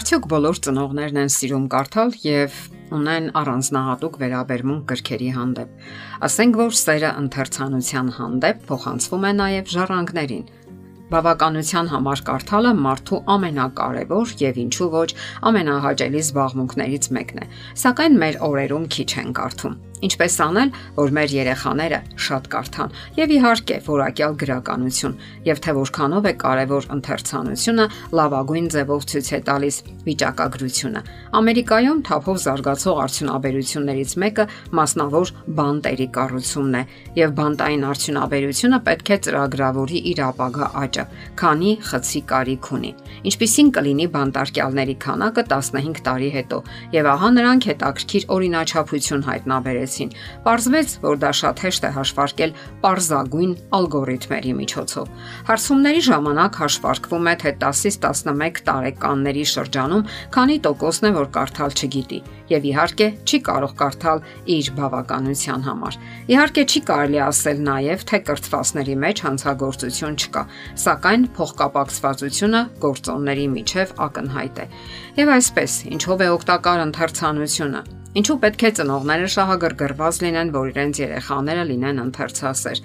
Արդյոք բոլոր ծնողներն են սիրում կարդալ եւ ունեն առանձնահատուկ վերաբերմունք գրքերի հանդեպ։ Ասենք որ սերը ընթերցանության հանդեպ փոխանցվում է նաեւ ժառանգներին։ Բավականության համար կարդալը մարդու ամենակարևոր եւ ինչու ոչ ամենահաճելի զբաղմունքներից մեկն է։ Սակայն մեր օրերում քիչ են կարդում։ Ինչպես անել, որ մեր երեխաները շատ կարդան եւ իհարկե որակյալ գրականություն եւ թե որքանով է կարեւոր ընթերցանությունը լավագույն ձևով ցույց է տալիս վիճակագրությունը։ Ամերիկայում թափով զարգացող արդյունաբերություններից մեկը մասնավոր բանտերի կառուցումն է եւ բանտային արդյունաբերությունը պետք է ծրագրավորի իր ապագա աճը, քանի խցի կարիք ունի։ Ինչպիսին կլինի բանտարկյալների քանակը 15 տարի հետո եւ ահա նրանք հետաքրքիր օրինաչափություն հայտնաբերեցին ստացվեցին։ Պարզվեց, որ դա շատ հեշտ է հաշվարկել parzagույն ալգորիթմերի միջոցով։ Հարցումների ժամանակ հաշվարկվում է, թե 10-ից 11 տարեկանների շրջանում քանի տոկոսն է, որ կարդալ չգիտի, եւ իհարկե չի կարող կարդալ իր բավականության համար։ Իհարկե չի կարելի ասել նաեւ, թե կրթվածների մեջ հանցագործություն չկա, սակայն փոխկապակցվածությունը գործոնների միջև ակնհայտ է։ Եվ այսպես, ինչով է օգտակար ընթերցանությունը Ինչու պետք է ծնողները շահագրգռված լինեն, որ իրենց երեխաները լինեն ընթերցասեր։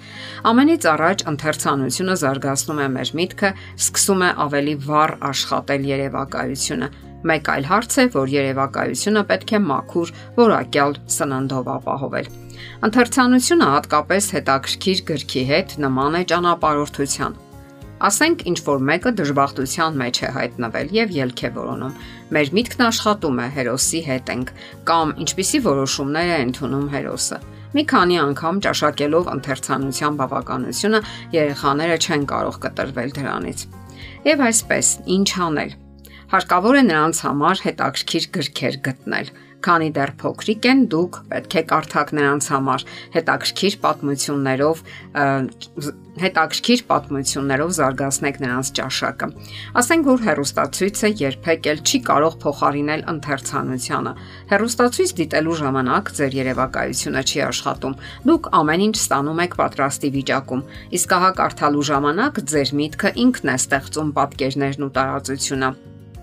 Ամենից առաջ ընթերցանությունը զարգացնում է մեր միտքը, սկսում է ավելի վառ աշխատել երևակայությունը։ Մեկ այլ հարց է, որ երևակայությունը պետք է մաքուր, որակյալ սննդով ապահովել։ Ընթերցանությունը հատկապես հետաքրքիր գրքի հետ նման է ճանապարհորդության Ասենք ինչ որ մեկը դժբախտության մեջ է հայտնվել եւ ելք է որոնում։ Մեր միտքն աշխատում է հերոսի հետ ենք կամ ինչպիսի որոշումներ է ընդունում հերոսը։ Մի քանի անգամ ճաշակելով ընթերցանության բավականությունը երեխաները չեն կարող կտրվել դրանից։ Եվ այսպես, ինչ անել։ Հարկավոր է նրանց համար հետաքրքիր գրքեր գտնել Քանի դեռ փոքրիկ են, դուք պետք է կարդաք նրանց համար հետաքրքիր պատմություններով հետաքրքիր պատմություններով զարգացնեք նրանց ճաշակը։ Ասենք որ հերոստացույցը երբեք էլ չի կարող փոխարինել ընթերցանությանը։ Հերոստացույց դիտելու ժամանակ ձեր երևակայությունը չի աշխատում։ Դուք ամեն ինչ ստանում եք պատրաստի վիճակում։ Իսկ ահա կարդալու ժամանակ ձեր միտքը ինքն է ստեղծում պատկերներն ու տարածությունը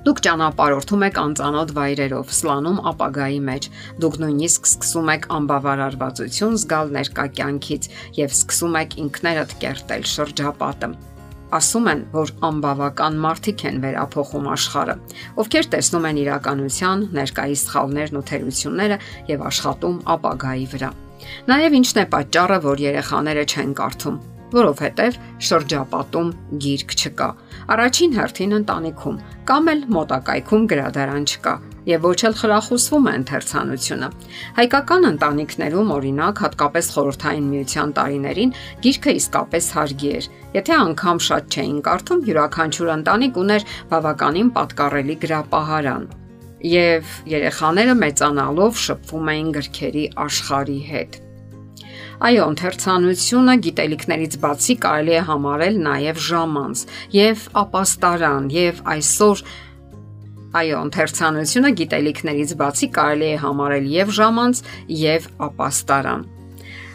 Դուք ճանապարհորդում եք անծանոթ վայրերով, սլանում ապագայի մեջ։ Դուք նույնիսկ սկսում եք անբավարարվածություն զգալ ներկա կյանքից եւ սկսում եք ինքներդ կերտել շրջապատը ասում են, որ անբավական մարդիկ են վերափոխում աշխարհը, ովքեր տեսնում են իրականության ներկայիս սխալներն ու թերությունները եւ աշխատում ապագայի վրա։ Նաև ինչն է պատճառը, որ երեխաները չեն կարդում որովհետև շրջապատում գիրք չկա։ Առաջին հերթին ընտանիքում կամ էլ մոտակայքում գրադարան չկա եւ ոչ էլ խրախուսվում է ընթերցանությունը։ Հայկական ընտանիքներում օրինակ հատկապես խորհրդային միության տարիներին գիրքը իսկապես հարգի էր։ Եթե անգամ շատ չէին կարդում, յուրաքանչյուր ընտանիք ուներ բավականին պատկառելի գրապահարան եւ երեխաները մեծանալով շփվում էին գրքերի աշխարհի հետ։ Այո, ընթերցանությունը գիտելիքներից բացի կարելի է համարել նաև ժամանց եւ ապաստարան եւ այսօր Այո, ընթերցանությունը գիտելիքներից բացի կարելի է համարել եւ ժամանց եւ ապաստարան։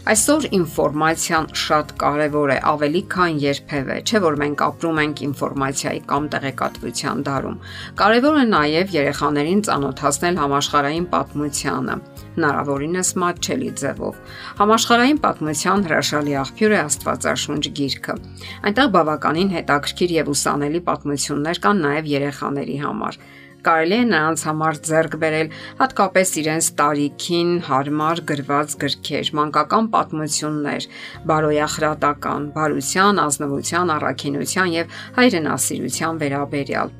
Այսօր ինֆորմացիան շատ կարևոր է, ավելի քան երբևէ, չէ՞ որ մենք ապրում ենք ինֆորմացիայի կամ տեղեկատվության դարում։ Կարևոր է նաև երեխաներին ծանոթացնել համաշխարհային պատմությանը, հնարավորինս մատչելի ձևով։ Համաշխարհային պատմության հրաշալի աղբյուր է Աստվածաշունչ գիրքը։ Այնտեղ բավականին հետաքրքիր եւ ուսանելի պատմություններ կան նաև երեխաների համար կարելի է նրանց համար ձեռք բերել հատկապես իրենց տարիքին հարմար գրված գրքեր, մանկական պատմություններ, բարոյախրատական, բարության, ազնվության, առաքինության եւ հայրենասիրության վերաբերյալ։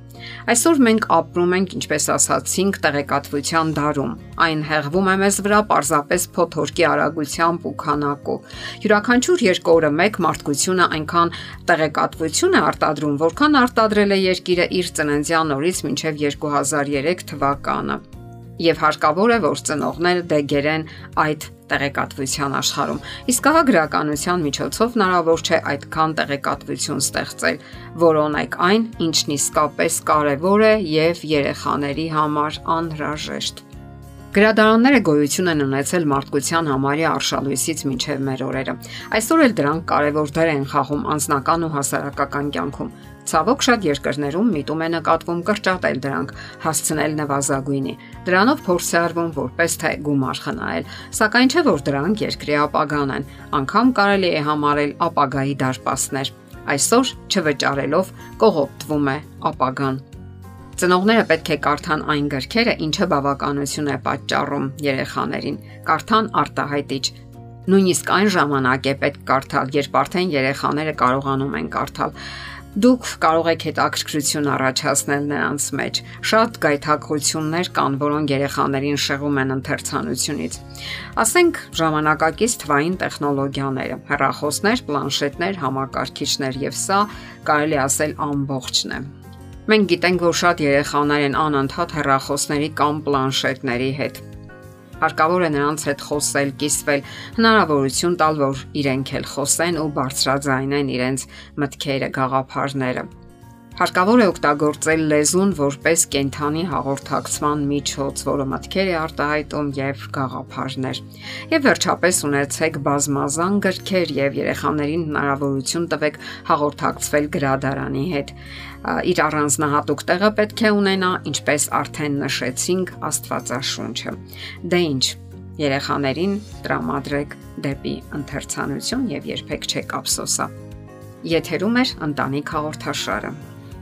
Այսօր մենք ապրում ենք, ինչպես ասացինք, տեղեկատվության դարում։ Այն հեղվում է մեզ վրա parzapes փոթորկի արագությամբ ու քանակով։ Յուրաքանչյուր երկու օրը մեկ մարդկությունը այնքան տեղեկատվություն է արտադրում, որքան արտադրել է երկիրը իր ծննդյան օրից մինչև 2003 թվականը եւ հարկավոր է որ ծնողները դեգերեն այդ տեղեկատվության աշխարհում։ Իսկ ահա գրականության միջոցով հնարավոր չէ այդքան տեղեկատվություն ստեղծել, որոնեք այն, ինչն իսկապես կարևոր է եւ երեխաների համար անհրաժեշտ։ Գրադարանները գոյություն են ունեցել մարդկության համարի արշալույսից մինչև մեր օրերը։ Այսօր էլ դրանք կարևոր դեր են խաղում անձնական ու հասարակական կյանքում։ Ցավոք շատ երկրներում միտում է նկատվում կրճատել դրանք, հասցնել նվազագույնի։ Դրանով փորձ է արվում որպես թե գումար խնայել, սակայն չէ որ դրանք երկրի ապագան են, անգամ կարելի է համարել ապագայի դարպասներ։ Այսօր չվճարելով կողոպտվում է ապագան։ Ծնողները պետք է կարդան այն գրքերը, ինչը բավականություն է պատճառում երեխաներին։ Կարդան արտահայտիչ Նույնիսկ այն ժամանակ է պետք կարդալ, երբ արդեն երեխաները կարողանում են կարդալ։ Դուք կարող եք հետաքրքրություն առաջացնել նրանց մեջ։ Շատ գայթակղություններ կան, որոնք երեխաներին շեղում են ընթերցանությունից։ Ասենք ժամանակակից թվային տեխնոլոգիաները, հեռախոսներ, պլանշետներ, համակարգիչներ եւ սա կարելի ասել ամբողջն է։ Մենք գիտենք, որ շատ երեխաներ են անընդհատ հեռախոսների կամ պլանշետների հետ Հարկավոր է նրանց հետ խոսել, կիսվել, հնարավորություն տալ, որ իրենք էլ խոսեն ու բարձրաձայնեն իրենց մտքերը, գաղափարները։ Հարկավոր է օգտագործել լեզուն որպես կենթանի հաղորդակցման միջոց, որը մտքեր է արտահայտում եւ գաղափարներ։ Եվ վերջապես ունեցեք բազմազան գրքեր եւ երեխաներին հնարավորություն տվեք հաղորդակցվել գրադարանի հետ իր առանձնահատուկ տեղը պետք է ունենա, ինչպես արդեն նշեցինք, Աստվածաշունչը։ Դե ինչ, երեխաներին տրամադրեք դեպի ընթերցանություն եւ երբեք չեք ափսոսա։ Եթերում է ընտանիք հաղորդաշարը։